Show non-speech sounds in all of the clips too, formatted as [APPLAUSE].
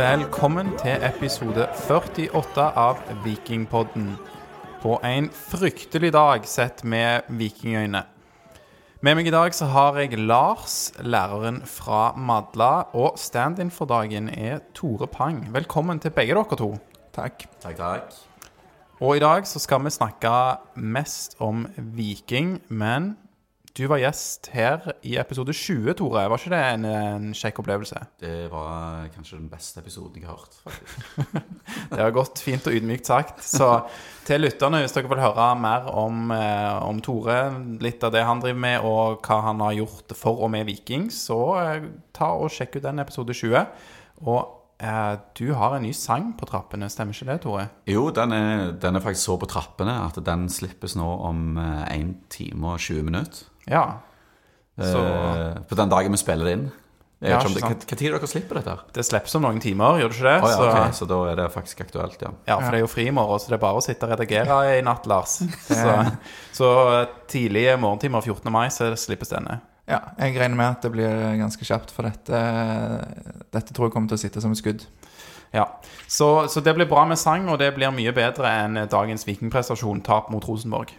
Velkommen til episode 48 av Vikingpodden. På en fryktelig dag sett med vikingøyne. Med meg i dag så har jeg Lars, læreren fra Madla, og stand-in for dagen er Tore Pang. Velkommen til begge dere to. Takk. Takk, takk. Og i dag så skal vi snakke mest om viking, men du var gjest her i episode 20, Tore. Var ikke det en, en kjekk opplevelse? Det var kanskje den beste episoden jeg har hørt. faktisk. [LAUGHS] Det har gått fint og ydmykt sagt. Så til lytterne, hvis dere vil høre mer om, eh, om Tore, litt av det han driver med, og hva han har gjort for og med Viking, så eh, ta og sjekk ut den episode 20. Og eh, du har en ny sang på trappene, stemmer ikke det, Tore? Jo, den er, den er faktisk så på trappene at den slippes nå om eh, 1 time og 20 minutter. Ja. Så Eh, på den dagen vi spiller det inn. Jeg Ja, vet ikke om det, hva, hva tid dere slipper dette? her? det slippes om noen timer, gjør det ikke det? Oh, ja, så, ok, så da er det faktisk aktuelt, ja. Ja, for det er jo fri i morgen, så det er bare å sitte og redigere i natt, Lars. Så, så tidlige morgentimer 14. mai så slippes denne. Ja, jeg regner med at det blir ganske kjapt, for dette, dette tror jeg kommer til å sitte som et skudd. Ja, så, så det blir bra med sang, og det blir mye bedre enn dagens vikingprestasjon, tap mot Rosenborg.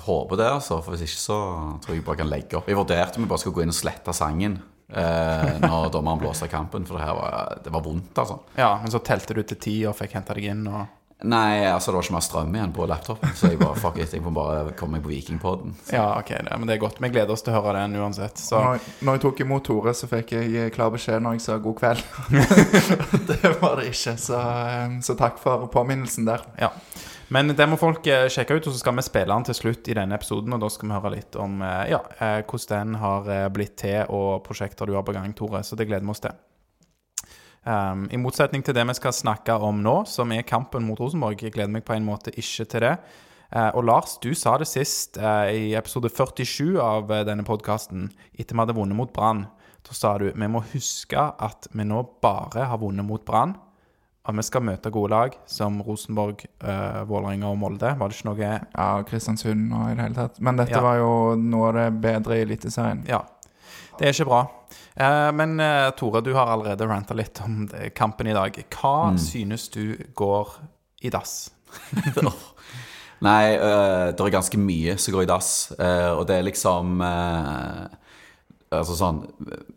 Jeg håper det, altså. For hvis ikke så tror jeg bare kan legge opp. Jeg vurderte om jeg bare skulle gå inn og slette sangen eh, når dommeren blåste kampen, for det her var, det var vondt, altså. Ja, men så telte du til ti og fikk henta deg inn, og Nei, altså det var ikke mer strøm igjen på laptopen, så jeg bare fuck it, jeg må bare komme meg på Vikingpodden. Ja, ok, det, men det er godt. Vi gleder oss til å høre den uansett. Så Når, når jeg tok imot Tore, så fikk jeg klar beskjed når jeg sa god kveld. [LAUGHS] [LAUGHS] det var det ikke, så, eh, så takk for påminnelsen der. ja. Men det må folk eh, sjekke ut, og så skal vi spille den til slutt i denne episoden. Og da skal vi høre litt om eh, ja, eh, hvordan den har blitt til, og prosjekter du har på gang, Tore. Så det gleder vi oss til. Um, I motsetning til det vi skal snakke om nå, som er kampen mot Rosenborg. Jeg gleder meg på en måte ikke til det. Uh, og Lars, du sa det sist uh, i episode 47 av uh, denne podkasten, etter vi hadde vunnet mot Brann. Da sa du vi må huske at vi nå bare har vunnet mot Brann. At vi skal møte gode lag som Rosenborg, uh, Vålerenga og Molde. Var det ikke noe Ja, Kristiansund og i det hele tatt. Men dette Ja. var jo noe av det bedre i Eliteserien. Ja. Det er ikke bra. Uh, men uh, Tore, du har allerede ranta litt om det, kampen i dag. Hva synes du går i dass? [LAUGHS] Nei, uh, det er ganske mye som går i dass, og det er liksom Altså sånn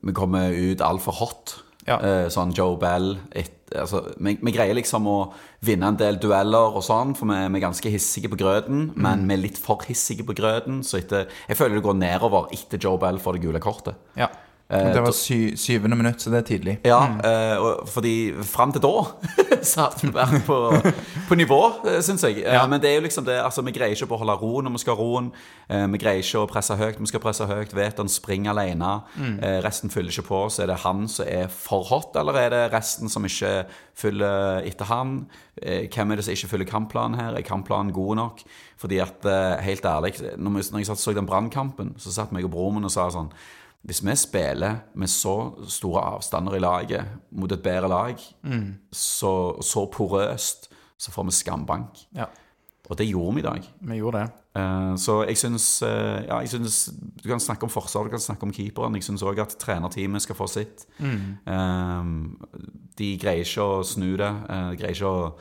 Vi kommer ut altfor hot. Ja. Eh, sånn Joe Bell et, altså, vi, vi greier liksom å vinne en del dueller og sånn, for vi, vi er ganske hissige på grøten. Men vi er litt for hissige på grøten, så etter, jeg føler det går nedover etter Joe Bell får det gule kortet. Ja. Eh, Det var sy syvende minutt, så det er tidlig. ja, mm. fordi fram til da [LAUGHS] så hadde vi vært på, på nivå, syns jeg. Eh, Ja. Men det er jo liksom det, altså vi greier ikke å beholde roen når vi skal ha roen. Eh, vi greier ikke å presse høyt, vi skal presse høyt. Veton springer alene. Mm. resten fyller ikke på. Så er det han som er for hot, eller er det resten som ikke fyller etter han? Eh, hvem er det som ikke fyller kampplanen her? Er kampplanen god nok? Fordi at, eh, helt ærlig, når, jeg så den brannkampen, så satt meg og broren min og sa sånn hvis vi spiller med så store avstander i laget mot et bedre lag, så, så porøst, så får vi skambank. ja. Og det gjorde vi i dag. Vi gjorde det. Uh, så jeg syns uh, Ja, jeg syns Du kan snakke om forsvar, du kan snakke om keeperen. Jeg syns òg at trenerteamet skal få sitt. Eh, de greier ikke å snu det. eh, de greier ikke å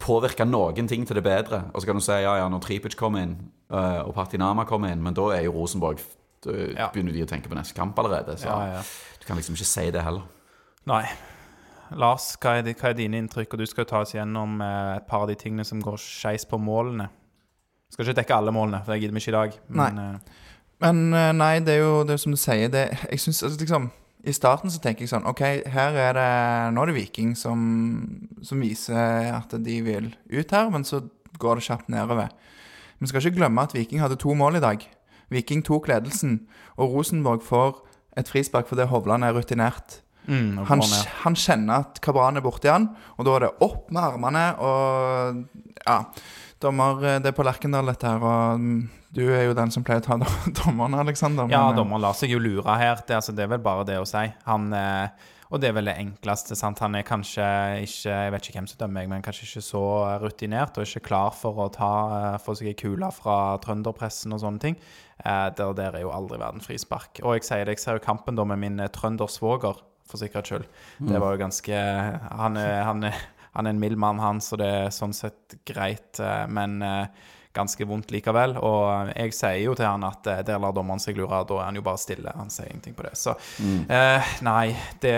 påvirke noen ting til det bedre. Og så kan du si ja, ja, når Tripic kom inn, eh, og Patinama kom inn, men da er jo Rosenborg Da Ja. begynner de å tenke på neste kamp allerede. Så Ja, ja. du kan liksom ikke si det heller. Nei. Lars, hva er, hva er dine inntrykk? Og du skal jo ta oss gjennom eh, et par av de tingene som går skeis på målene. Skal ikke dekke alle målene, for det gidder vi ikke i dag. Men nei. Men eh, nei, det er jo det er som du sier det, Jeg synes, altså, liksom I starten så tenker jeg sånn OK, her er det Nå er det Viking som, som viser at de vil ut her, men så går det kjapt nedover. Vi skal ikke glemme at Viking hadde to mål i dag. Viking tok ledelsen, og Rosenborg får et frispark fordi Hovland er rutinert. mm, Han, han kjenner at Kabran er borti han, og da er det opp med armene og Ja. Dommer, eh, det er på Lerkendal, dette her, og mm, du er jo den som pleier å ta dom- [LAUGHS] dommerne, Aleksander. Ja, eh, dommeren lar seg jo lure her. Det, altså, det er vel bare det å si. Han, eh, og det er vel det enkleste. sant? Han er kanskje ikke Jeg vet ikke hvem som dømmer, jeg, men kanskje ikke så rutinert og ikke klar for å ta, eh, få seg ei kule fra trønderpressen og sånne ting. Eh, der, der er jo aldri verden frispark. Og jeg sier det, jeg ser jo kampen da med min eh, trøndersvoger for sikkerhets skyld. Det var jo ganske Han er, han er, han er en mild mann, han, så det er sånn sett greit, eh, men eh, ganske vondt likevel. Og jeg sier jo til han at eh, der lar dommeren seg lure, da er han jo bare stille. Han sier ingenting på det. Så eh, nei, det,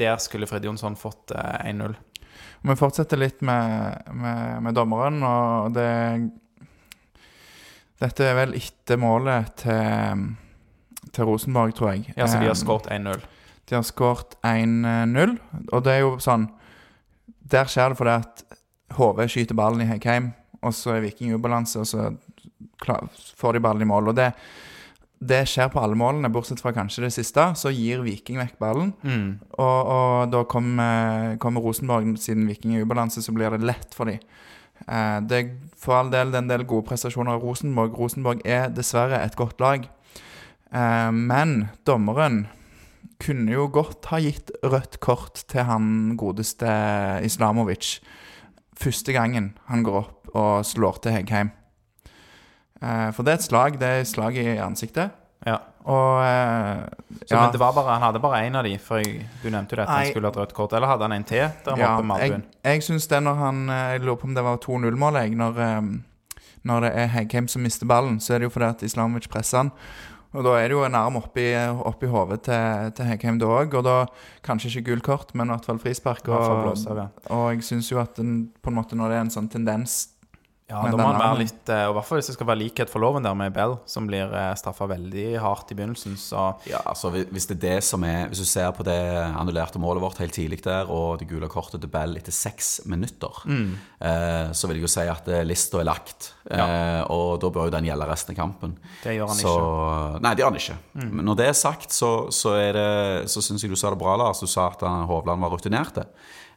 der skulle Fred Jonsson fått eh, 1-0. Vi fortsetter litt med, med, med dommeren, og det Dette er vel etter målet til, til Rosenborg, tror jeg. Ja, så de har Eh, skåret 1-0. De har skåret 1-0, og det er jo sånn Der skjer det fordi at HV skyter ballen i Heikheim, og så er Viking i ubalanse, og så klar, får de ballen i mål. Og det, det skjer på alle målene, bortsett fra kanskje det siste. Så gir Viking vekk ballen, Mm. og, og da kommer, kommer Rosenborg, siden Viking er i ubalanse, så blir det lett for dem. Eh, det er for all del en del gode prestasjoner av Rosenborg. Rosenborg er dessverre et godt lag. Eh, men dommeren kunne jo godt ha gitt rødt kort til han godeste Islamovic første gangen han går opp og slår til Heggheim. Eh, for det er et slag. Det er et slag i ansiktet. Ja. Og eh, Så, ja, Men det var bare, han hadde bare én av de, for jeg, du nevnte jo det at han Nei. skulle ha rødt kort. Eller hadde han en til der ja, jeg, jeg syns det når han eh, Jeg lurer på om det var 2-0-målet. Når, eh, når det er Heggheim som mister ballen, så er det jo fordi at Islamovic presser han. Og da er det jo en arm oppi, oppi hodet til, til Heggheim da òg. Og da kanskje ikke gult kort, men i hvert fall frispark. Og, ja. og jeg syns jo at den, på en måte når det er en sånn tendens Ja, Men da må han være litt eh, Og i hvert fall hvis det skal være likhet for loven der med Bell, som blir uh, straffa veldig hardt i begynnelsen, så Ja, altså hvis- det er det som er Hvis du ser på det annullerte målet vårt helt tidlig der, og det gule kortet til Bell etter seks minutter, eh, så vil jeg jo si at eh, lista er lagt. Eh, og da bør jo den gjelde resten av kampen. Det gjør han så, Nei, det gjør han ikke. Men når det er sagt, så, så, er det, så syns jeg du sa det bra, Lars. Du sa at Hovland var rutinerte.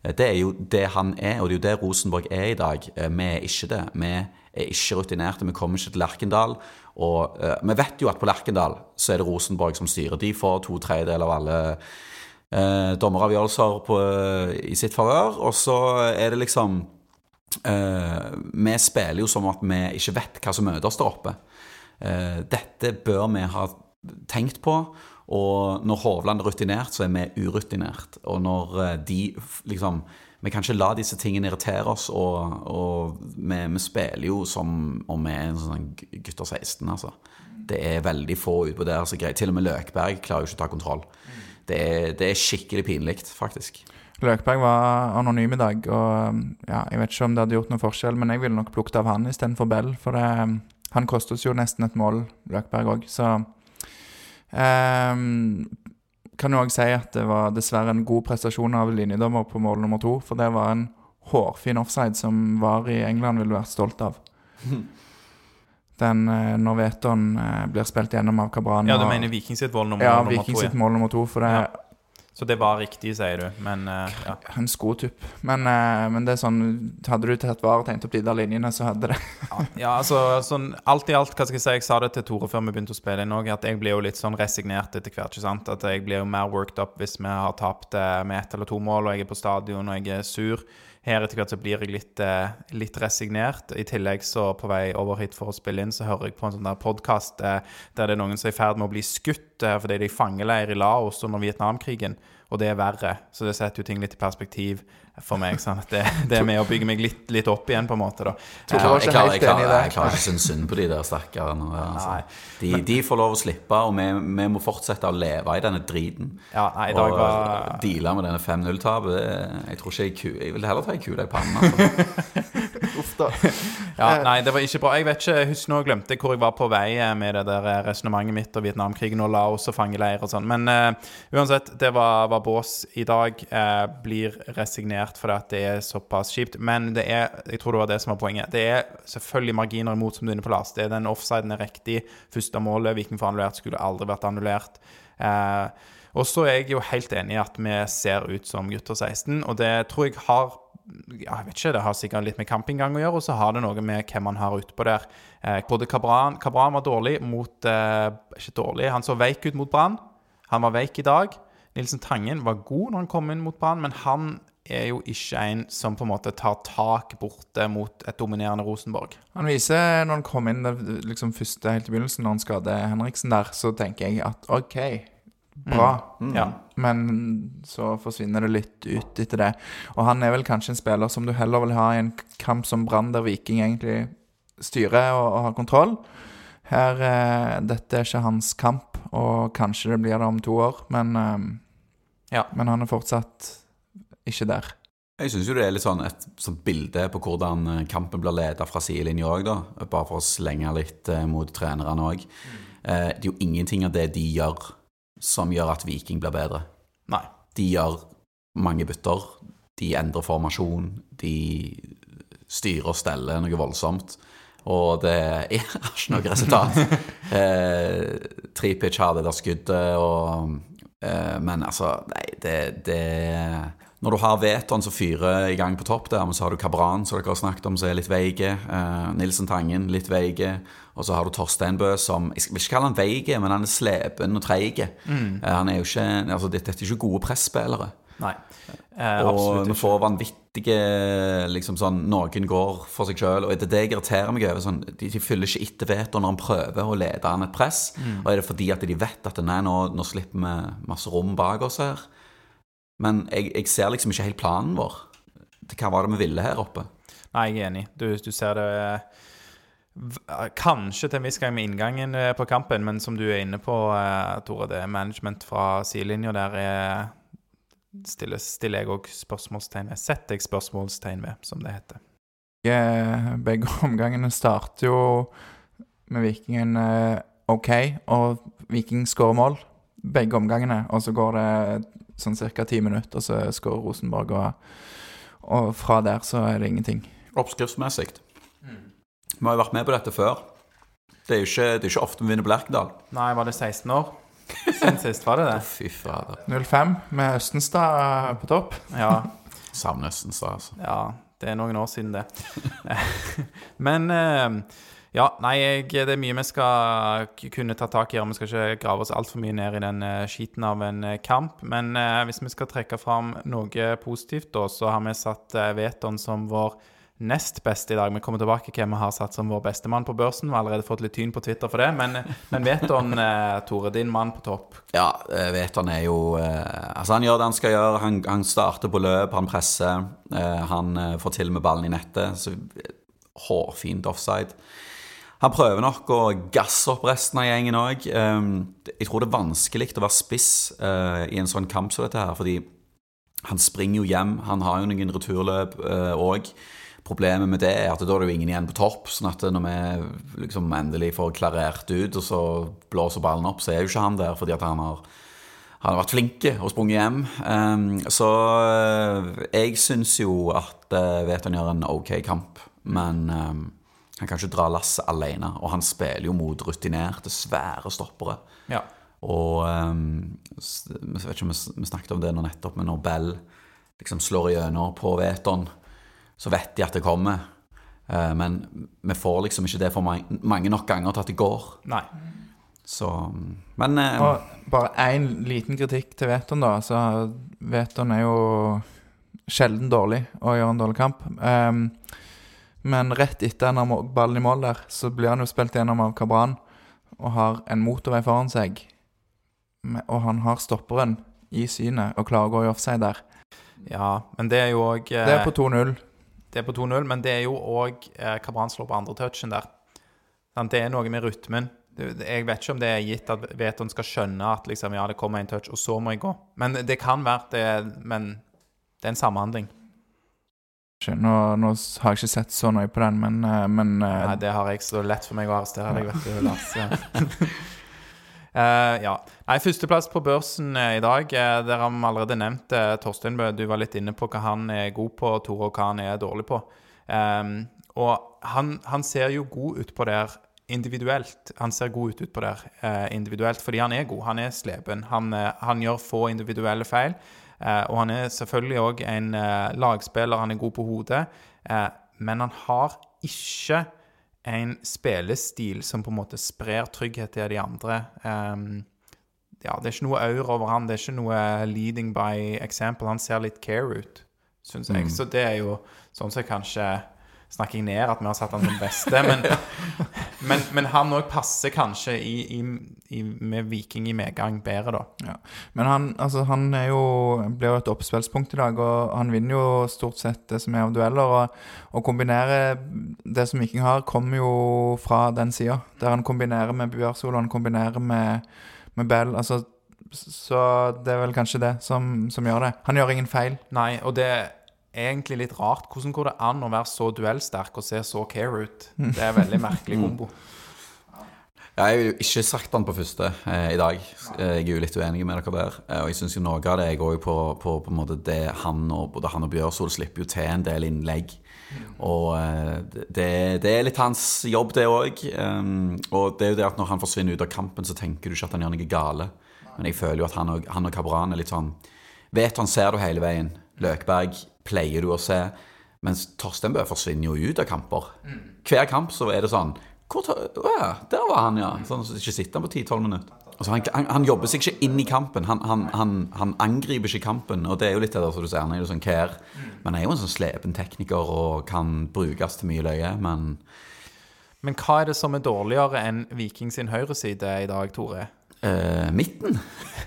Eh, Det er jo det han er, og det er jo det Rosenborg er i dag. Eh, Vi er ikke det. Vi er ikke rutinerte. Vi kommer ikke til Lerkendal. Og uh, vi vet jo at på Lerkendal så er det Rosenborg som styrer. De får to tredjedeler av alle uh, dommeravgjørelser på, i sitt favør. Og så er det liksom Vi spiller jo som at vi ikke vet hva som møter oss der oppe. Dette bør vi ha tenkt på. Og når Hovland er rutinert, så er vi urutinert. Og når eh, de liksom Vi kan ikke la disse tingene irritere oss, og, og vi, vi spiller jo som om vi er en sånn gutter 16, altså. Det er veldig få utpå der som greier. Til og med Løkberg klarer jo ikke å ta kontroll. Det er, det er skikkelig pinlig, faktisk. Løkberg var anonym i dag, og ja, jeg vet ikke om det hadde gjort noen forskjell, men jeg ville nok plukket av han istedenfor Bell, for det, han kostet oss jo nesten et mål, Løkberg òg, så ehm, Kan jo òg si at det var dessverre en god prestasjon av linjedommer på mål nummer to, for det var en hårfin offside som VAR i England ville vært stolt av. [LAUGHS] Den uh, når Veton uh, blir spilt gjennom av Cabran. Ja, du mener Viking sitt mål nummer, ja, nummer Viking sitt mål nummer to, for det Ja. Så det var riktig, sier du. Men uh, ja. En skotupp. Men, uh, men det er sånn Hadde du tatt vare og tegnet opp de der linjene, så hadde det ja, altså sånn alt i alt, hva skal jeg si, jeg sa det til Tore før vi begynte å spille inn òg, at jeg blir jo litt sånn resignert etter hvert. ikke sant? At jeg blir jo mer worked up hvis vi har tapt uh, med ett eller to mål, og jeg er på stadion og jeg er sur. Her etter hvert så blir jeg litt, eh, litt resignert. I tillegg så på vei over hit for å spille inn, så hører jeg på en sånn der podkast eh, der det er noen som er i ferd med å bli skutt eh, fordi de er i fangeleir i Laos under Vietnamkrigen. Og det er verre. Så det setter jo ting litt i perspektiv for meg. Sånn at det, det er med å bygge meg litt, litt opp igjen, på en måte. da. Jeg jeg klarer, jeg klarer, ikke å synes synd på de der stakkarene. Altså. De, de får lov å slippe, og vi, vi må fortsette å leve i denne driten. Ja, nei, i dag og var deale med denne 5-0-tapet. Jeg tror ikke jeg, jeg vil heller ta ei kule i pannen. [LAUGHS] [LAUGHS] Uff da. Ja, nei, det var ikke bra. Jeg vet ikke, jeg husker nå glemte jeg hvor jeg var på vei eh, med det der eh, resonnementet mitt og Vietnamkrigen og Laos og fangeleir og sånn. Men uh, uansett, det var, var bås i dag. Uh, blir resignert fordi at det er såpass kjipt. Men det er, jeg tror det var det som var poenget. Det er selvfølgelig marginer imot, som du er inne på, Lars. Det er den offsiden er riktig. Første målet Viking får annullert, skulle aldri vært annullert. Uh, og så er jeg jo helt enig i at vi ser ut som gutter 16, og det tror jeg har ja, jeg vet ikke, Det har sikkert litt med campinggang å gjøre, og så har det noe med hvem man har utpå der. Eh, både Kabran, Kabran var dårlig mot eh, Ikke dårlig, han så veik ut mot Brann. Han var veik i dag. Nilsen Tangen var god når han kom inn mot Brann, men han er jo ikke en som på en måte tar tak borte mot et dominerende Rosenborg. Han viser, når han kom inn det, liksom første helt i begynnelsen, når han skader Henriksen der, så tenker jeg at OK, bra. Ja. Men så forsvinner det litt ut etter det. Og han er vel kanskje en spiller som du heller vil ha i en kamp som Brann, der Viking egentlig styrer og, og har kontroll. Her, eh, Dette er ikke hans kamp, og kanskje det blir det om to år, men, eh, Ja. men han er fortsatt ikke der. Jeg syns jo det er litt sånn et sånt bilde på hvordan eh, kampen blir ledet fra sidelinja òg, da. Bare for å slenge litt eh, mot trenerne òg. Eh, det er jo ingenting av det de gjør som gjør at Viking blir bedre. Nei. De gjør mange bytter. De endrer formasjon. De styrer og steller noe voldsomt. Og det er [LAUGHS] ikke noe resultat. [LAUGHS] eh, Tripic har det der skuddet, og eh, Men altså, nei, det, det Når du har Veton som fyrer i gang på topp der, men så har du Kabran, som dere har snakket om, som er litt veige. Eh, Nilsen Tangen, litt veige. Og så har du Torstein Bø, som Jeg vil ikke kalle han veige, men han er slepen og treig. Mm. han er jo ikke Altså, dette er ikke gode presspillere. Nei. Eh, Og vi får vanvittige liksom sånn, Noen går for seg sjøl, og det er det jeg irriterer meg over. Sånn, de, de fyller ikke etter veto når han prøver å lede an et press. Mm. Og er det fordi at de vet at nei, nå, nå slipper vi masse rom bak oss her? Men jeg, jeg ser liksom ikke helt planen vår. Hva var det vi ville her oppe? Nei, jeg er enig. Du, du ser det eh, Kanskje til en viss gang med inngangen eh, på kampen, men som du er inne på, eh, Tore, det er management fra sidelinja der er stiller, stiller jeg òg spørsmålstegn ved. Setter jeg spørsmålstegn ved, som det heter. Eh, Begge omgangene starter jo med Vikingen eh, OK, og Viking skårer mål. Begge omgangene. Og så går det sånn ca. ti minutter, og så skårer Rosenborg, og, og fra der så er det ingenting. Oppskriftsmessig. Vi har jo vært med på dette før. Det er jo ikke, det er ikke ofte vi vinner på Lerkendal. Nei, var det 16 år siden sist? Var det det? Fy fader. 0-5 med Østenstad på topp. Ja. Savner Østenstad, altså. Ja, det er noen år siden det. [LAUGHS] Men eh, ja, nei, jeg, det er mye vi skal kunne ta tak i her. Vi skal ikke grave oss altfor mye ned i den eh, skiten av en eh, kamp. Men eh, hvis vi skal trekke fram noe positivt, da, så har vi satt Veton som vår nest beste i dag. Vi kommer tilbake til hvem vi har satt som vår bestemann på børsen. Vi har allerede fått litt tyn på Twitter for det. Men, men Veton, eh, Tore, din mann på topp. Ja, Veton er jo eh, Altså, han gjør det han skal gjøre. Han, han starter på løp, han presser. eh, han får til med ballen i nettet. Så hårfint offside. Han prøver nok å gasse opp resten av gjengen òg. jeg tror det er vanskelig å være spiss i en sånn kamp som dette her, fordi han springer jo hjem. Han har jo noen returløp òg. Problemet med det er at da er det jo ingen igjen på topp. sånn at når vi liksom endelig får klarert ut, og så blåser ballen opp, så er jo ikke han der fordi at han har han har vært flink og sprunget hjem. Um, så uh, jeg syns jo at uh, Veton gjør en ok kamp, men um, han kan ikke dra lasset alene. Og han spiller jo mot rutinerte, svære stoppere. Ja. Og um, jeg vet ikke om vi snakket om det nå nettopp, men når Bell liksom slår igjennom på Veton, så vet de at det kommer. Eh, men vi får liksom ikke det for mange, mange nok ganger til at det går. Nei. Så Men eh, Og bare én liten kritikk til Veton, da. Så Veton er jo sjelden dårlig og gjør en dårlig kamp. Ehm, men rett etter han har ballen i mål der, så blir han jo spilt gjennom av Kabran og har en motorvei foran seg. Og han har stopperen i synet og klarer å gå i offside der. Ja, men det er jo òg Det er på 2-0. Det er på 2-0, men det er jo òg eh, Kabran slår på andre touchen der. Det er noe med rytmen. Jeg vet ikke om det er gitt at Veton skal skjønne at liksom, ja, det kommer en touch, og så må jeg gå. Men det kan være det, men det er en samhandling. Nå, nå har jeg ikke sett så nøye på den, men, eh, men eh, Nei, det har jeg så lett for meg å arrestere deg, vet du, Lars. [LAUGHS] Eh, ja. Nei, førsteplass på børsen uh, i dag. Uh, der har allerede nevnt uh, Torstein Bø. Du var litt inne på hva han er god på, Tore, og hva han er dårlig på. Um, og han, han ser jo god ut på der individuelt. Han ser god ut utpå der individuelt fordi han er god. Han er slepen. Han, han gjør få individuelle feil. Og han er selvfølgelig òg en lagspiller. Han er god på hodet. Men han har ikke en spillestil som på en måte sprer trygghet til de andre. Um, ja, det er ikke noe aur over han. Det er ikke noe leading by example. Han ser litt care ut, syns jeg. Så det er jo sånn som kanskje snakker jeg ned at vi har satt han som beste. Men, [LAUGHS] men, men han òg passer kanskje i, i, i, med Viking i medgang bedre, da. Ja. Men han, altså, han jo, blir jo et oppspillspunkt i dag, og han vinner jo stort sett det som er av dueller. Og, og kombinerer det som Viking har, kommer jo fra den sida. Der han kombinerer med Bjørsol, og han kombinerer med, med Bell. Altså, så det er vel kanskje det som, som gjør det. Han gjør ingen feil. Nei, og det egentlig litt rart. Hvordan går det an å være så duellsterk og se så care ut? Det er en veldig merkelig kombo. Ja, jeg har jo ikke sagt han på første eh, i dag. Eh, Jeg er jo litt uenig med dere der. Eh, og jeg syns noe av det jeg går jo på, på, på en måte det han og både han og Bjørsol slipper jo til en del innlegg. Og eh, det, det er litt hans jobb, det òg. og det er jo det at når han forsvinner ut av kampen, så tenker du ikke at han gjør noe gale. Men jeg føler jo at han og, han og Kabran er litt sånn Vet han ser du hele veien. Løkberg pleier du å se. Mens Torstein Bø forsvinner jo ut av kamper. Hver kamp så er det sånn hvor ja, Der var han, ja. Sånn, så ikke sitter han på 10-12 minutter. Altså, han, han, han jobber seg ikke inn i kampen. Han, han, han, han angriper ikke kampen. Og det er jo litt det der som du sier, han er jo sånn care. Men han er jo en sånn slepen tekniker og kan brukes til mye løye. Men Men hva er det som er dårligere enn Viking sin høyreside i dag, Tore? Eh, midten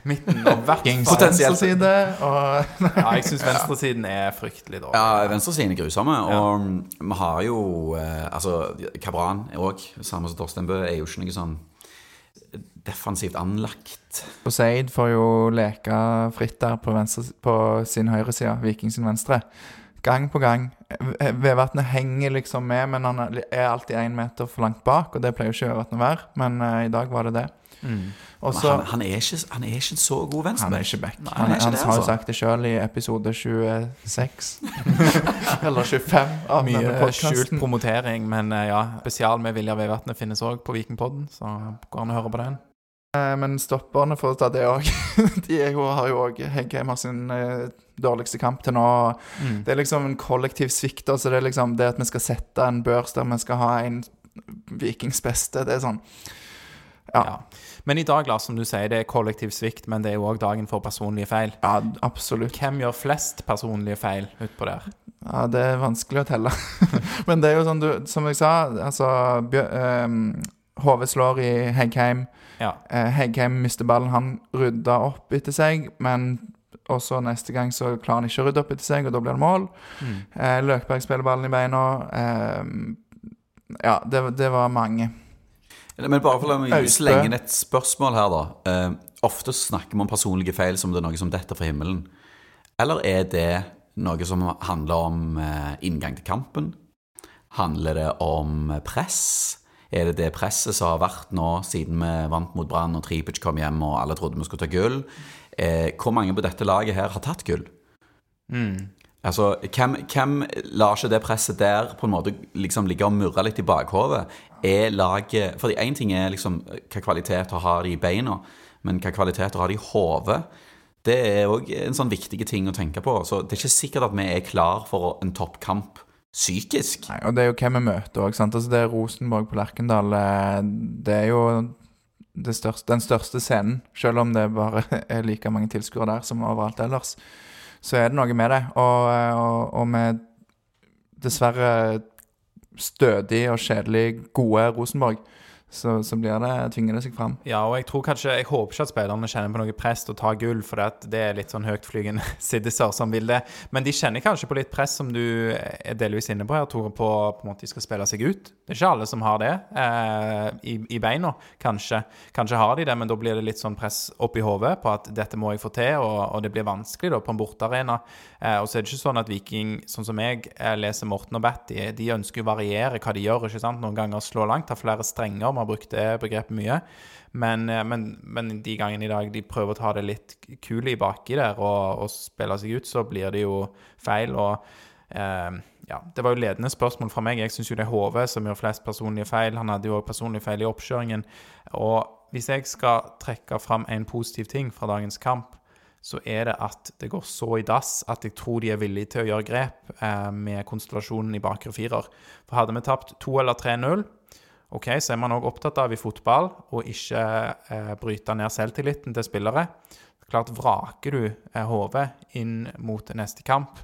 Midten og hvert [LAUGHS] fall. Potensielt. og Ja, jeg syns venstresiden er fryktelig dårlig. Ja, venstresiden er grusomme. Og vi har jo uh, Altså, Kabran òg, samme som Torstein Bø, er jo ikke noe sånn defensivt anlagt. Og Seid får jo leke fritt der på, venstre, på sin høyreside, Viking sin venstre. Gang på gang. Vevatnet henger liksom med, men han er alltid én meter for langt bak, og det pleier jo ikke Vevatnet å være, men uh, i dag var det det. Mm. Også, han, han, er ikke, han er ikke så god Han er ikke back. Nei, Han, han ikke han det, har jo altså. sagt det sjøl i episode 26. [LAUGHS] Eller 25 av denne Mye skjult promotering, men eh, ja. Spesial med Vilja Vevatnet finnes òg på Vikingpodden, så går an å høre på den. Men stopperne, for å ta det òg [LAUGHS] De har jo òg Heggheim har sin eh, dårligste kamp til nå. Det er liksom en kollektiv svikt. Altså det er liksom det at vi skal sette en børs der vi skal ha en Vikings beste. Det er sånn Ja, Ja. Men i dag, Lars, som du sier, det er kollektiv svikt, men det er jo òg dagen for personlige feil. ja absolutt. Hvem gjør flest personlige feil utpå der? Ja, det er vanskelig å telle. [LAUGHS] Men det er jo sånn, du, som jeg sa altså, Bjø- ehm, HV slår i Heggheim. Ja. Eh, Heggheim mister ballen. Han rydda opp etter seg, men også neste gang så klarer han ikke å rydde opp etter seg, og da blir det mål. Eh, Løkberg spiller ballen i beina. ehm, ja, det, det var mange. Men bare for å meg slenge inn et spørsmål her, da. Eh, ofte snakker man om personlige feil som det er noe som detter fra himmelen. Eller er det noe som handler om eh, inngang til kampen? Handler det om press? Er det det presset som har vært nå siden vi vant mot Brann og Tripic kom hjem og alle trodde vi skulle ta gull? Eh, hvor mange på dette laget her har tatt gull? Altså, hvem, hvem lar ikke det presset der på en måte liksom ligge og murre litt i bakhodet? Er laget Fordi én ting er liksom hva kvaliteter har de i beina, men hva kvaliteter har de i hodet? Det er òg en sånn viktig ting å tenke på. Så det er ikke sikkert at vi er klar for en toppkamp psykisk. Nei, og det er jo hvem vi møter òg. Altså, det er Rosenborg på Lerkendal. eh, Det er jo det største, den største scenen. Selv om det bare [LAUGHS] er like mange tilskuere der som overalt ellers, så er det noe med det. Og, og, og med dessverre stødig og kjedelig gode Rosenborg, så, så blir det, tvinger det seg fram. Ja, og jeg tror kanskje Jeg håper ikke at spillerne kjenner på noe press til å ta gull, for det, er litt sånn høytflygende [LAUGHS] siddiser som vil det. Men de kjenner kanskje på litt press, som du er delvis inne på her, Tore, på på en måte de skal spille seg ut. Det er ikke alle som har det eh, i, i beina, kanskje. Kanskje har de det, men da blir det litt sånn press opp i hodet på at dette må jeg få til, og, og det blir vanskelig da på en bortearena. Eh, og så er det ikke sånn at Viking, sånn som jeg eh, leser Morten og Batty, de ønsker jo å variere hva de gjør. ikke sant? Noen ganger slå langt, ha flere strenger. Har brukt det begrepet mye. Men, eh, men, men de gangene i dag de prøver å ta det litt kule i baki der og, og spille seg ut, så blir det jo feil. og eh, ja, Det var jo ledende spørsmål fra meg. Jeg syns jo det er HV som gjør flest personlige feil. Han hadde jo også personlige feil i oppkjøringen. Og hvis jeg skal trekke fram en positiv ting fra dagens kamp, så er det at det går så i dass at jeg tror de er villige til å gjøre grep eh, med konstellasjonen i bakre firer. For hadde vi tapt 2 eller 3-0, ok, så er man òg opptatt av i fotball å ikke eh, bryte ned selvtilliten til spillere. Klart vraker du eh, HV inn mot neste kamp,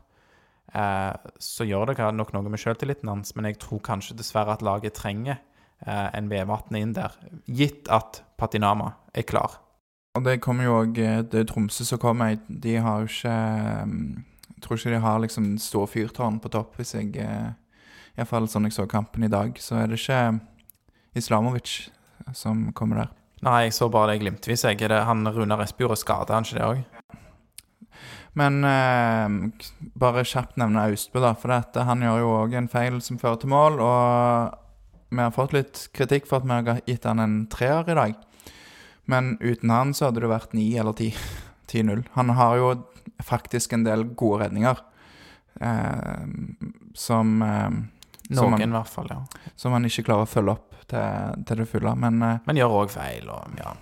eh, så gjør det nok noe med selvtilliten hans, men jeg tror kanskje dessverre at laget trenger eh, en Vevatn inn der, gitt at Patinama er klar. Og det kommer jo òg Det er Tromsø som kommer. De har jo ikke mm, Jeg tror ikke de har liksom stå fyrtårn på topp, hvis jeg eh, Iallfall sånn jeg så kampen i dag. Så er det ikke Islamovic som kommer der. Nei, jeg så bare det glimtvis. Jeg. Er det han Runar Espejord er skada, han ikke det òg? Men eh, bare kjapt nevne Austbø, da. For dette, han gjør jo òg en feil som fører til mål. Og vi har fått litt kritikk for at vi har gitt han en treer i dag. Men uten han så hadde det vært 9 eller 10. 10-0. [LAUGHS] Han har jo faktisk en del gode redninger. Eh, som eh, Noen, han, i hvert fall, ja. Som han ikke klarer å følge opp til, til det fulle. Men, eh, men gjør òg feil. og ja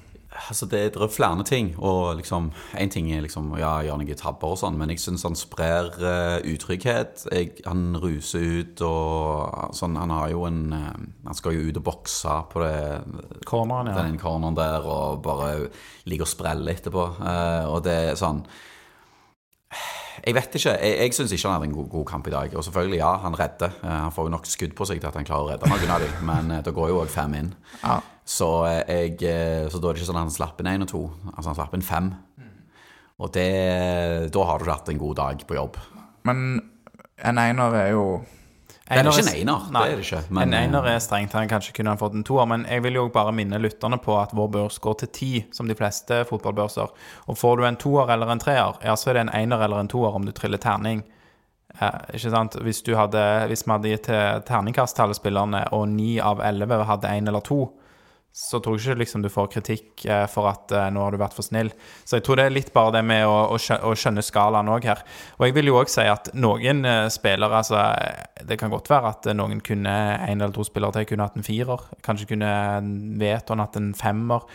altså det, det, er flere ting. og liksom, En ting er liksom, ja, gjør noen tabber og sånn, men jeg syns han sprer uh, utrygghet. Jeg, han ruser ut og sånn Han har jo en uh, Han skal jo ut og bokse på det, corneren, ja. den corneren der og bare ligger og spreller etterpå. Uh, og det er sånn jeg vet ikke. Jeg, jeg syns ikke han hadde en god, god, kamp i dag. Og selvfølgelig, ja, han redder. han får jo nok skudd på seg til at han klarer å redde noen av dem, [LAUGHS] men da går jo òg fem inn. Ja. Så, jeg, eh, så da er det ikke sånn at han slapp inn én og to. Altså han slapp inn fem. Og det, da har du hatt en god dag på jobb. Men en einer er jo det er ikke en einer. Nei, det er det ikke. Men, en einer er strengt. Han kanskje kunne han fått en toer. Men jeg vil jo bare minne lytterne på at vår børs går til ti, som de fleste fotballbørser. Og får du en toer eller en treer, ja, så er det en einer eller en toer om du triller terning. Eh, ikke sant? Hvis, hadde, hvis vi hadde gitt terningkast til alle spillerne, og ni av elleve hadde én eller to, så tror jeg ikke liksom, du får kritikk eh, for at eh, nå har du vært for snill. Så jeg tror det er litt bare det med å, å, skjønne, skalaen òg her. Og jeg vil jo òg si at noen eh, spillere altså, Det kan godt være at noen kunne en eller to spillere til kunne hatt en firer. Kanskje kunne Veton hatt en femmer.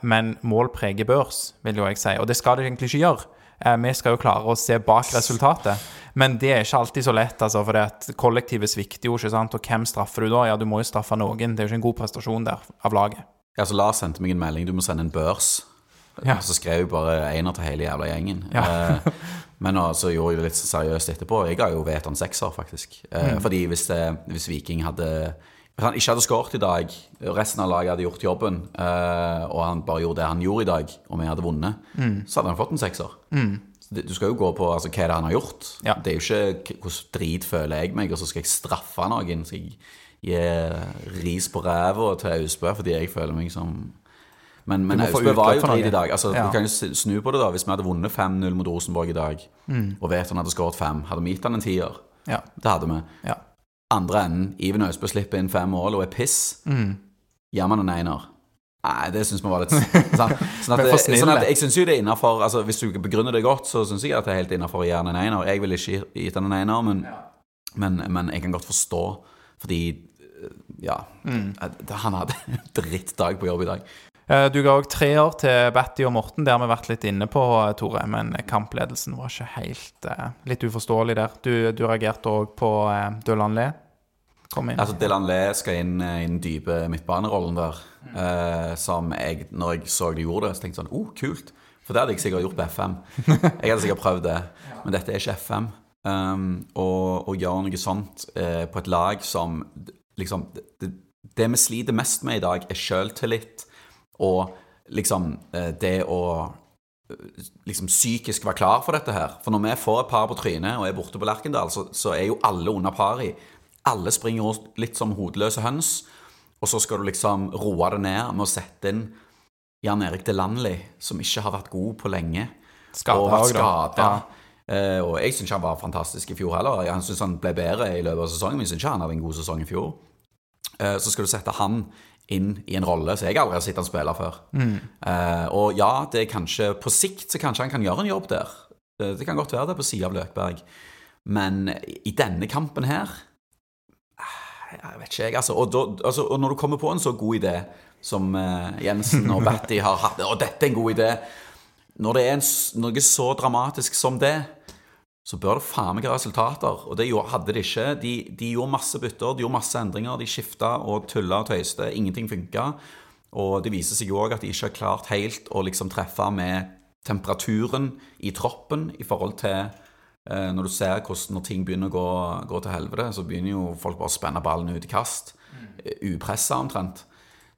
Men mål preger børs, vil jo jeg si. Og det skal det egentlig ikke gjøre. Vi skal jo klare å se bak resultatet. Men det er ikke alltid så lett, altså, for det at kollektivet svikter jo. ikke sant? Og hvem straffer du da? Ja, du må jo straffe noen. Det er jo ikke en god prestasjon der av laget. Ja, så Lars sendte meg en melding. Du må sende en børs. Ja. Så skrev jeg bare einer til hele jævla gjengen. Ja. eh, men så gjorde jeg det litt seriøst etterpå. Jeg ga jo Veton sekser, faktisk. Eh, mm. Fordi hvis, det, hvis, Viking hadde Hvis han ikke hadde skåret i dag, resten av laget hadde gjort jobben, eh, og han bare gjorde det han gjorde i dag, og vi hadde vunnet, mm. så hadde han fått en sekser. Mm du skal jo gå på altså, hva er han har gjort. Ja. Det er jo ikke hvordan drit føler jeg meg, og så skal jeg straffe noen. Skal jeg gi ris på ræva til Austbø fordi jeg føler meg som Men, men Austbø var jo drit i dag. Altså, ja. Du kan jo snu på det, da. Hvis vi hadde vunnet 5-0 mot Rosenborg i dag, mm. og han hadde skåret fem, hadde vi gitt han en tier? Ja. Det hadde vi. Ja. Andre enden, Iven Austbø slipper inn fem mål og er piss. Mm. Gir man en einer? Nei, det syns vi var litt sånn, [LAUGHS] sånn at, sånn at Jeg syns jo det er innafor altså, Hvis du begrunner det godt, så syns jeg at det er helt innafor å gi den en ener. Jeg ville ikke gitt den en ener, men, men, men, jeg kan godt forstå, fordi Ja. Mm. Han hadde en [LAUGHS] drittdag på jobb i dag. Eh, du ga òg treer til Batty og Morten, det har vi vært litt inne på, Tore. Men kampledelsen var ikke helt Litt uforståelig der. Du, du reagerte òg på uh, Døland Le. Kom inn. Altså, Dylan Le skal inn i den dype midtbanerollen der. Mm. Eh, som jeg, når jeg så de gjorde det, så tenkte jeg sånn oh, kult. For det hadde jeg sikkert gjort på FM. Jeg hadde sikkert prøvd det. Men dette er ikke FM. Um, og å gjøre noe sånt eh, på et lag som liksom det, det, vi sliter mest med i dag, er sjøltillit og liksom eh, det å eh, liksom psykisk være klar for dette her. For når vi får et par på trynet og er borte på Lerkendal, så, så er jo alle under pari. Alle springer litt som hodeløse høns. Og så skal du liksom roe det ned med å sette inn Jan Erik Delandli, som ikke har vært god på lenge. Skada og vært skada. Uh, og jeg syns han var fantastisk i fjor heller. Jeg syns han ble bedre i løpet av sesongen, men jeg syns ikke han hadde en god sesong i fjor. Uh, så skal du sette han inn i en rolle som jeg aldri har sett han spille før. Mm. Uh, og ja, det er kanskje på sikt så kanskje han kan gjøre en jobb der. det kan godt være det på sida av Løkberg. Men i denne kampen her jeg vet ikke, jeg. Altså, og, altså, og, når du kommer på en så god idé som uh, Jensen og Batty har hatt, og dette er en god idé Når det er en, noe så dramatisk som det, så bør det faen meg ha resultater. Og det hadde de ikke. De, de, gjorde masse bytter, de gjorde masse endringer. De skifta og tulla og tøyste. Ingenting funka. Og det viser seg jo òg at de ikke har klart helt å liksom treffe med temperaturen i troppen i forhold til Eh, når du ser hvordan når ting begynner å gå, gå til helvete, så begynner jo folk bare å spenne ballen ut i kast. Mm. Upressa omtrent.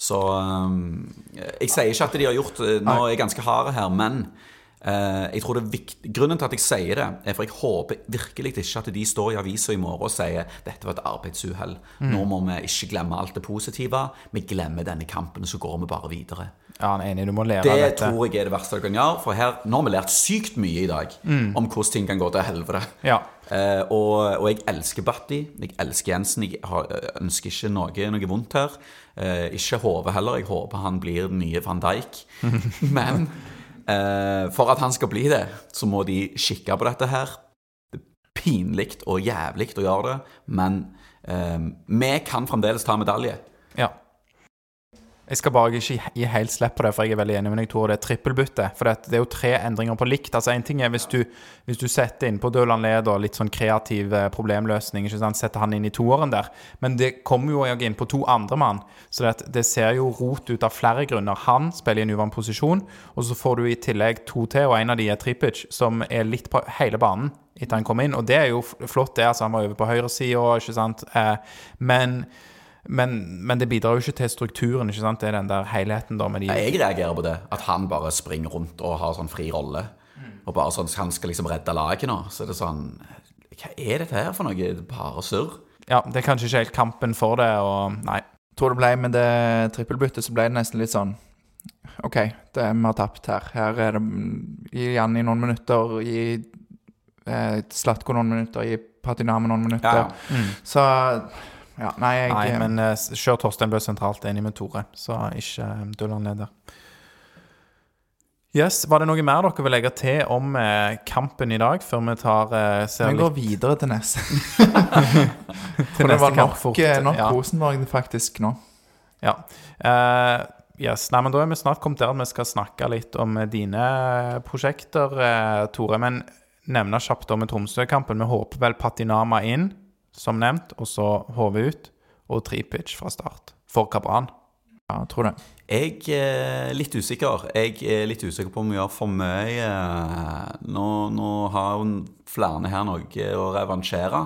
Så um, jeg sier ikke at de har gjort eh, Nå er jeg ganske hard her, men eh, jeg tror det er viktig, Grunnen til at jeg sier det, er for jeg håper virkelig ikke at de står i avisa i morgen og sier dette var et arbeidsuhell. Nå må vi ikke glemme alt det positive. Vi glemmer denne kampen, så går vi bare videre. Ja, han er enig, du må lære Det dette. tror jeg er det verste du kan gjøre. For her, nå har vi lært sykt mye i dag om hvordan ting kan gå til helvete. Ja. Eh, og, og jeg elsker Batti. Jeg elsker Jensen. Jeg har, ønsker ikke noe, noe vondt her. Eh, ikke Hove heller. Jeg håper han blir den nye van Dijk. [LAUGHS] Men eh, for at han skal bli det, så må de kikke på dette her. Det er pinlig og jævlig å gjøre det, men eh, vi kan fremdeles ta medalje. Ja. Jeg skal bare ikke gi helt slipp på det, for jeg er veldig enig med deg, Tor. Det er trippelbytte. For det, er jo tre endringer på likt. Altså En ting er hvis du, hvis du setter inn på Døland Leder litt sånn kreativ eh, problemløsning, ikke sant? setter han inn i toåren der. Men det kommer jo også inn på to andre mann. Så det, det ser jo rot ut av flere grunner. Han spiller i en uvant posisjon, og så får du i tillegg to til, og en av de er Tripic, som er litt på hele banen etter han kom inn. Og det er jo flott, det. altså Han var over på høyresida, ikke sant. Eh, men men, men det bidrar jo ikke til strukturen. ikke sant? Det er den der helheten da med de Jeg reagerer på det. At han bare springer rundt og har sånn fri rolle. Og bare sånn, Han skal liksom redde laget nå. Så er det sånn Hva er dette her for noe? Bare surr. Ja, det er kanskje ikke helt kampen for det, og nei. tror det ble med det trippelbyttet, så ble det nesten litt sånn OK, det, vi har tapt her. Her er det Gi Janni noen minutter, gi eh, Slatko noen minutter, gi Patiname noen minutter. Ja, Så ja, nei, jeg nei men uh, kjør Torstein Bø sentralt, enig med Tore. Så ikke uh, Dulland leder. Yes, Var det noe mer dere vil legge til om eh, kampen i dag, før vi tar eh, ser Vi går videre til neste. [LAUGHS] til For det var nok, fort? eh, nok ja. Rosenborg faktisk nå. Ja. Eh, yes. Nei, men da er vi snart kommet der at vi skal snakke litt om eh, dine prosjekter, eh, Tore. Men nevne kjapt om Tromsø-kampen. Vi håper vel Patinama inn, som nevnt, og så HV ut. Og Tripic fra start. For Kabran. Ja, jeg tror det. Jeg er litt usikker. Jeg er litt usikker på om vi gjør for mye. Nå, nå har jo flere her noe å revansjere.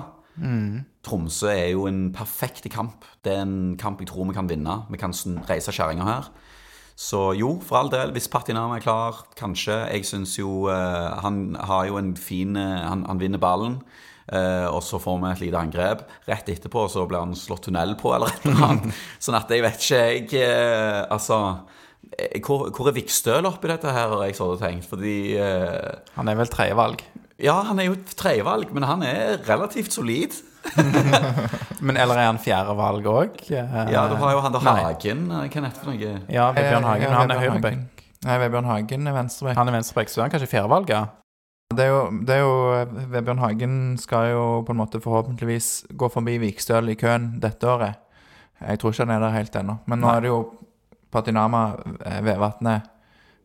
Tromsø er jo en perfekt kamp. Det er en kamp jeg tror vi kan vinne. Vi kan reise kjerringa her. Så jo, for all del, hvis Patinama er klar, kanskje. Jeg syns jo eh, Han har jo en fin eh, han, han vinner ballen. Eh, og så får vi et lite angrep. Rett etterpå så blir han slått tunnel på, eller et eller annet. [LAUGHS] sånn at jeg vet ikke, jeg eh, Altså eh, hvor, hvor er Vikstøl oppi dette her, har jeg sånn tenkt. Fordi eh, Han er vel tredjevalg. Ja, han er jo tredjevalg, men han er relativt solid. [LAUGHS] Men eller er han fjerdevalg òg? Ja, du har jo han der Hagen. Hva heter han? Ja, Vebjørn Hagen. Ja, han er høyrebekk. Nei, Vebjørn Hagen er venstrebekk. Han er venstrebekk, så er han kanskje fjerdevalg, ja. Det er, jo, det er jo Vebjørn Hagen skal jo på en måte forhåpentligvis gå forbi Vikstøl i køen dette året. Jeg tror ikke han er der helt ennå. Men nå Nei. er det jo Patinama, eh, Vevatnet,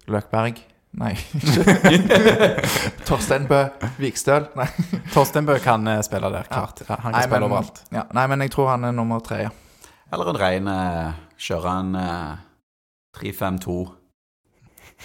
Løkberg Nei. [LAUGHS] Torstein Bø Vikstøl. Nei. Torstein Bø kan eh, spille der, klart. Ja, han kan Nei, spille men, overalt. ja, nei, men jeg tror han er nummer tre, ja. Eller en rein Kjører han en eh, 3-5-2.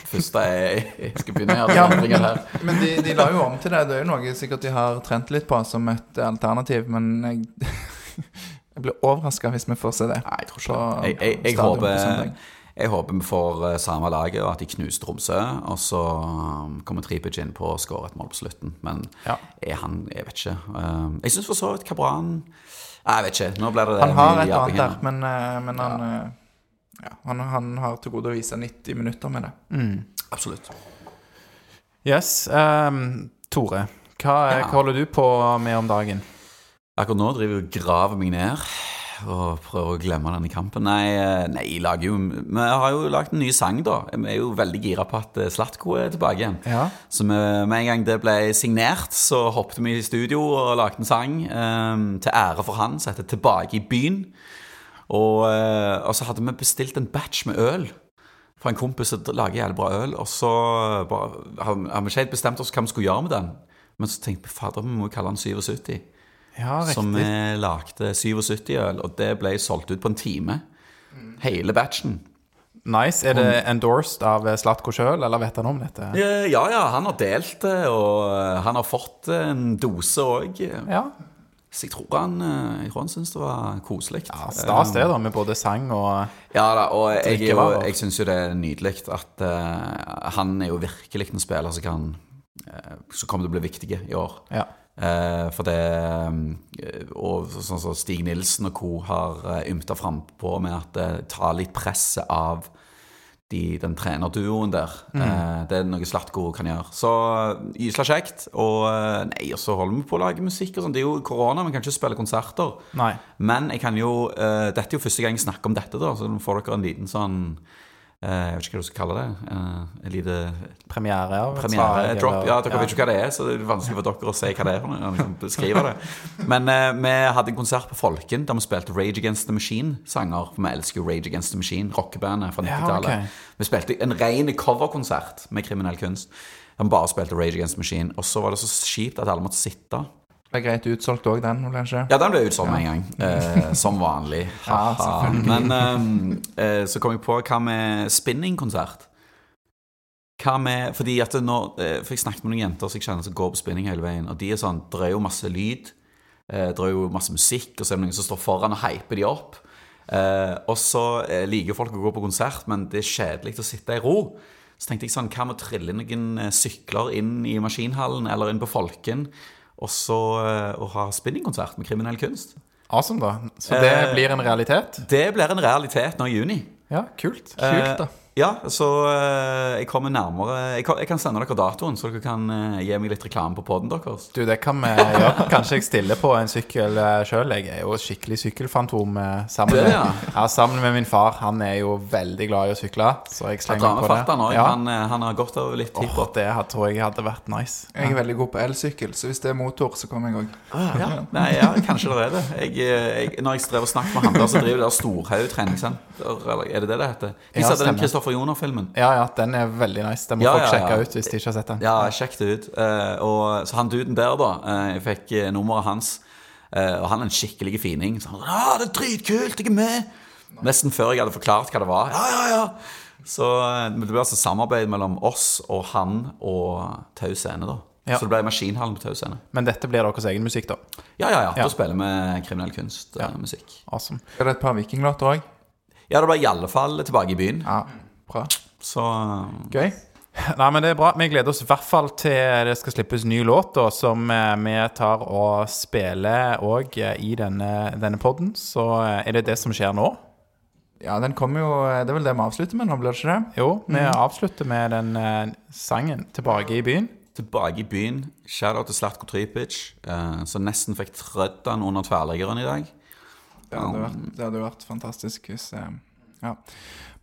Første jeg, jeg skal begynne å gjøre Ja, endringer her. Men de, de la jo om til det. Det er jo noe sikkert de har trent litt på som et alternativ, men jeg, [LAUGHS] jeg blir overraska hvis vi får se det. Nei, jeg tror ikke det. Jeg, jeg, jeg, håper, jeg håper vi får eh, samme laget, og at de knuser Tromsø. Og så um, kommer Tripic inn på å skåre et mål på slutten. Men Ja. er han Jeg vet ikke. Um, jeg syns for så vidt Kabran Jeg vet ikke. Nå blir det Han har et eller annet der, men, eh, men han, eh, ja, han, han har til gode å vise 90 minutter med det. Absolutt. Yes. Um, Tore, hva, Ja. hva holder du på med om dagen? Akkurat nå driver jeg og graver meg ned og prøver å glemme denne kampen. Nei, eh, nei lager jo, vi har jo lagd en ny sang, da. Vi er jo veldig gira på at eh, Slatko er tilbake igjen. Ja. Så vi, med en gang det ble signert, så hoppet vi i studio og lagde en sang um, til ære for han, som heter 'Tilbake i byen'. Og, eh, og så hadde vi bestilt en batch med øl fra en kompis som lager jævlig bra øl. Og så bare, har vi ikke helt bestemt oss hva vi skulle gjøre med den. Men så tenkte vi fader, vi må kalle den 77. Ja, Så vi lagde 77 øl, og det ble solgt ut på en time. Hele batchen. Nice. Er det endorsed av eh, Slatko sjøl, eller vet han om dette? Eh, Ja, ja, han har delt det, og han har fått en dose òg. Ja. Så jeg tror han, eh, jeg tror han syns det var koselig. ja Stas det, da, med både sang og Ja da, og jeg, jo, jeg syns jo det er nydelig at uh, han er jo virkelig en spiller som kan eh, Som kommer til å bli viktig i år. Ja. Uh, for det Og sånn som Stig Nilsen og co. har ymta frampå med at det tar litt presset av de, den trenerduoen der. Eh, det er noe Slatko kan gjøre. Så gysla kjekt. Og eh, nei, og så holder vi på å lage musikk og sånn. Det er jo korona, vi kan ikke spille konserter. Nei. Men jeg kan jo eh, Dette er jo første gang jeg snakker om dette, da, så nå får dere en liten sånn eh, Jeg vet ikke hva du skal kalle det. En lite Premiere Ja, premiere-drop. eller- Ja, dere vet ikke hva det er, så det er vanskelig for dere å si hva det er. liksom, beskrive det. Men eh, vi hadde en konsert på Folken der vi spilte Rage Against the Machine-sanger. For vi elsker jo Rage Against the Machine, rockebandet fra 90-tallet. ok. Vi spilte en ren coverkonsert med kriminell kunst. Vi bare spilte Rage Against the Machine. Og så var det så kjipt at alle måtte sitte. Det er greit utsolgt òg, den, kanskje? Ja, den ble utsolgt med en gang. Eh, som vanlig. [LAUGHS] Ja. Men ehm, eh, så kom jeg på hva med spinningkonsert? Hva med Fordi at nå eh, For jeg snakket med noen jenter som jeg kjenner som går på spinning hele veien, og de er sånn Det er jo masse lyd, drar det er jo masse musikk, og så er det noen som står foran og hyper de opp. Eh, og så liker liker folk å gå på konsert, men det er kjedelig å sitte i ro. Så tenkte jeg sånn, hva med å trille noen eh, sykler inn i maskinhallen eller inn på Folken, og så eh, å ha spinningkonsert med kriminell kunst? Awesome, da. Så det Eh, blir en realitet? Det blir en realitet nå i juni. Ja, kult. Kult, da. Eh, ja, så eh, jeg kommer nærmere jeg kan, jeg kan sende dere datoen, så dere kan eh, gi meg litt reklame på poden deres. Du, det kan vi gjøre. Kanskje jeg stiller på en sykkel uh, sjøl. Jeg er jo skikkelig sykkelfantom eh, sammen, Du er med, det, ja. ja, sammen med min far. Han er jo veldig glad i å sykle, så jeg slenger meg på det. Dramefatteren. Ja. Han, eh, han har godt av litt tid Åh, det tror jeg hadde vært nice. Jeg er veldig god på elsykkel, så hvis det er motor, så kommer jeg òg. Ja, nei, ja, kanskje det er det. Jeg, eh, jeg, når jeg strever og snakker med han der, så driver det der Storhaug treningssenter, eller er det det det heter? De Ja, Joner-filmen. Ja, ja, den er veldig nice. Den må Ja, folk ja, sjekke ja. ut hvis de ikke har sett den. Ja, sjekk det ut. Eh, og, så han duden der, da, eh, jeg fikk eh, nummeret hans, eh, og han er en skikkelig fining. Så han sa ja, det er dritkult, jeg er med! Nesten før jeg hadde forklart hva det var. Ja, ja, ja! Så det ble altså samarbeid mellom oss og han og Tau Scene, da. Ja. Så det ble Maskinhallen på Tau Scene. Men dette blir deres egen musikk, da. Ja, ja, ja. Ja. Da spiller vi kriminell kunst, eh, musikk. Awesome. Er det et par vikinglåter òg? Ja, det ble i alle fall tilbake i byen. Ja, bra. Så eh, Gøy. [LAUGHS] Nei, men det er bra. Vi gleder oss i hvert fall til det skal slippes ny låt, da, som eh, vi tar og spiller òg i denne, denne podden. Så eh, er det det som skjer nå. Ja, den kommer jo Det er vel det vi avslutter med nå, blir det ikke det? Jo, vi avslutter med den eh, sangen 'Tilbake i byen'. tilbake i byen. Shout-out til Slatko Tripic, uh, som nesten fikk trødd den under tverrliggeren i dag. Det hadde vært, det hadde vært fantastisk hvis uh, Ja.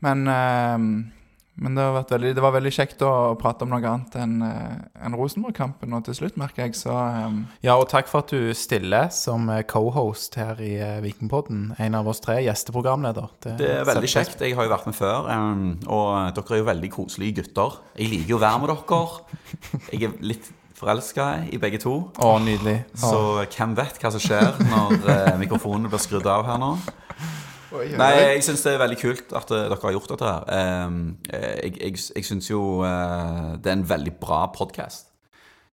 Men, eh, men det, har vært veldig, det var veldig kjekt å prate om noe annet enn eh, enn Rosenborg-kampen nå til slutt, merker jeg. Så um. Ja, og takk for at du stiller som eh, co-host her i eh, Vikingpodden. En av oss tre, gjesteprogramleder. Det er veldig kjekt. Jeg har jo vært med før, um, og dere er jo veldig koselige gutter. Jeg liker jo å være med dere. Jeg er litt forelska i begge to. Å, nydelig. Så hvem vet hva som skjer når uh, mikrofonene blir skrudd av her nå? Nei, jeg syns det er veldig kult at eh, dere har gjort dette her. Um, eh, jeg jeg, jeg syns jo eh, det er en veldig bra podkast,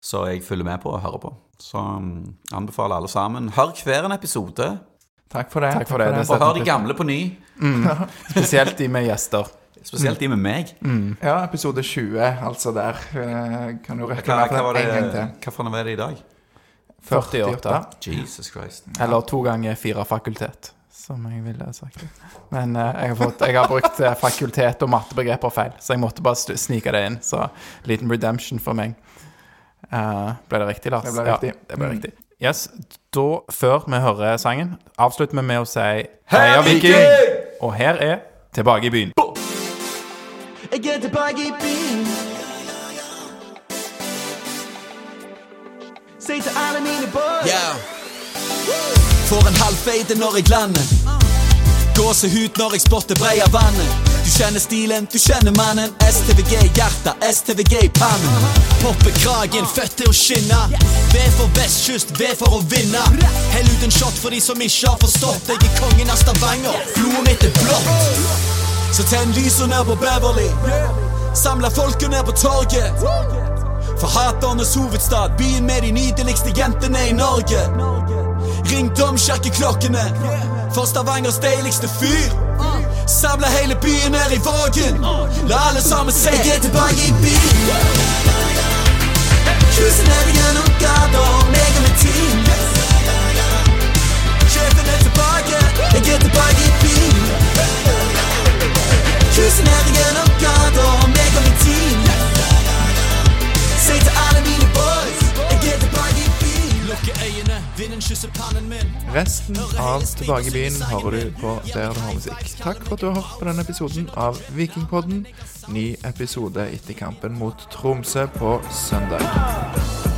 så jeg følger med på og hører på. Så um, anbefaler alle sammen. Hør hver en episode, Takk for det. Takk for det. Det og hør de gamle på ny. [LAUGHS] Spesielt de med gjester. Spesielt de med meg. Ja, episode 20, altså der. Kan du reklamere for var den det, en gang til. Hvilken er det i dag? 48. Jesus Christ. Eller to ganger fire fakultet, som jeg ville sagt. Men eh, jeg, har fått, jeg har brukt eh, fakultet og mattebegreper feil, så jeg måtte bare snike det inn. Så liten redemption for meg. Eh, ble det riktig, Lars? Det ble riktig. Ja, det ble riktig. Yes, da, Før vi hører sangen, avslutter vi med å si Heia Viking! Og her er Tilbake i byen. Jeg er tilbake i byen. Si til alle mine boys. Yeah. Får en halvfeite når jeg lander. Gåsehud når jeg spotter breia vannet. Du kjenner stilen, du kjenner mannen. STVG i hjertet, STVG i pannen. Popper kragen, født til å skinne. V for vestkyst, V for å vinne. Hell ut en shot for de som ikke har forstått. Jeg er kongen av Stavanger, blodet mitt er blått. Så tenn lyset ned på Beverly. Samla folket ned på torget. For haternes hovedstad, byen med de nydeligste jentene i Norge. Ring domkirkeklokkene for Stavangers deiligste fyr. Samla hele byen her i Vågen. La alle sammen se Jeg er tilbake i byen. Cruisen ned gjennom gata, meg og mitt team. Sjefen er tilbake, jeg er tilbake i byen. Cruisen ned gjennom gata, Resten av Tilbake i byen hører du på der du har musikk. Takk for at du har hørt på denne episoden av Vikingpodden. Ny episode etter kampen mot Tromsø på søndag.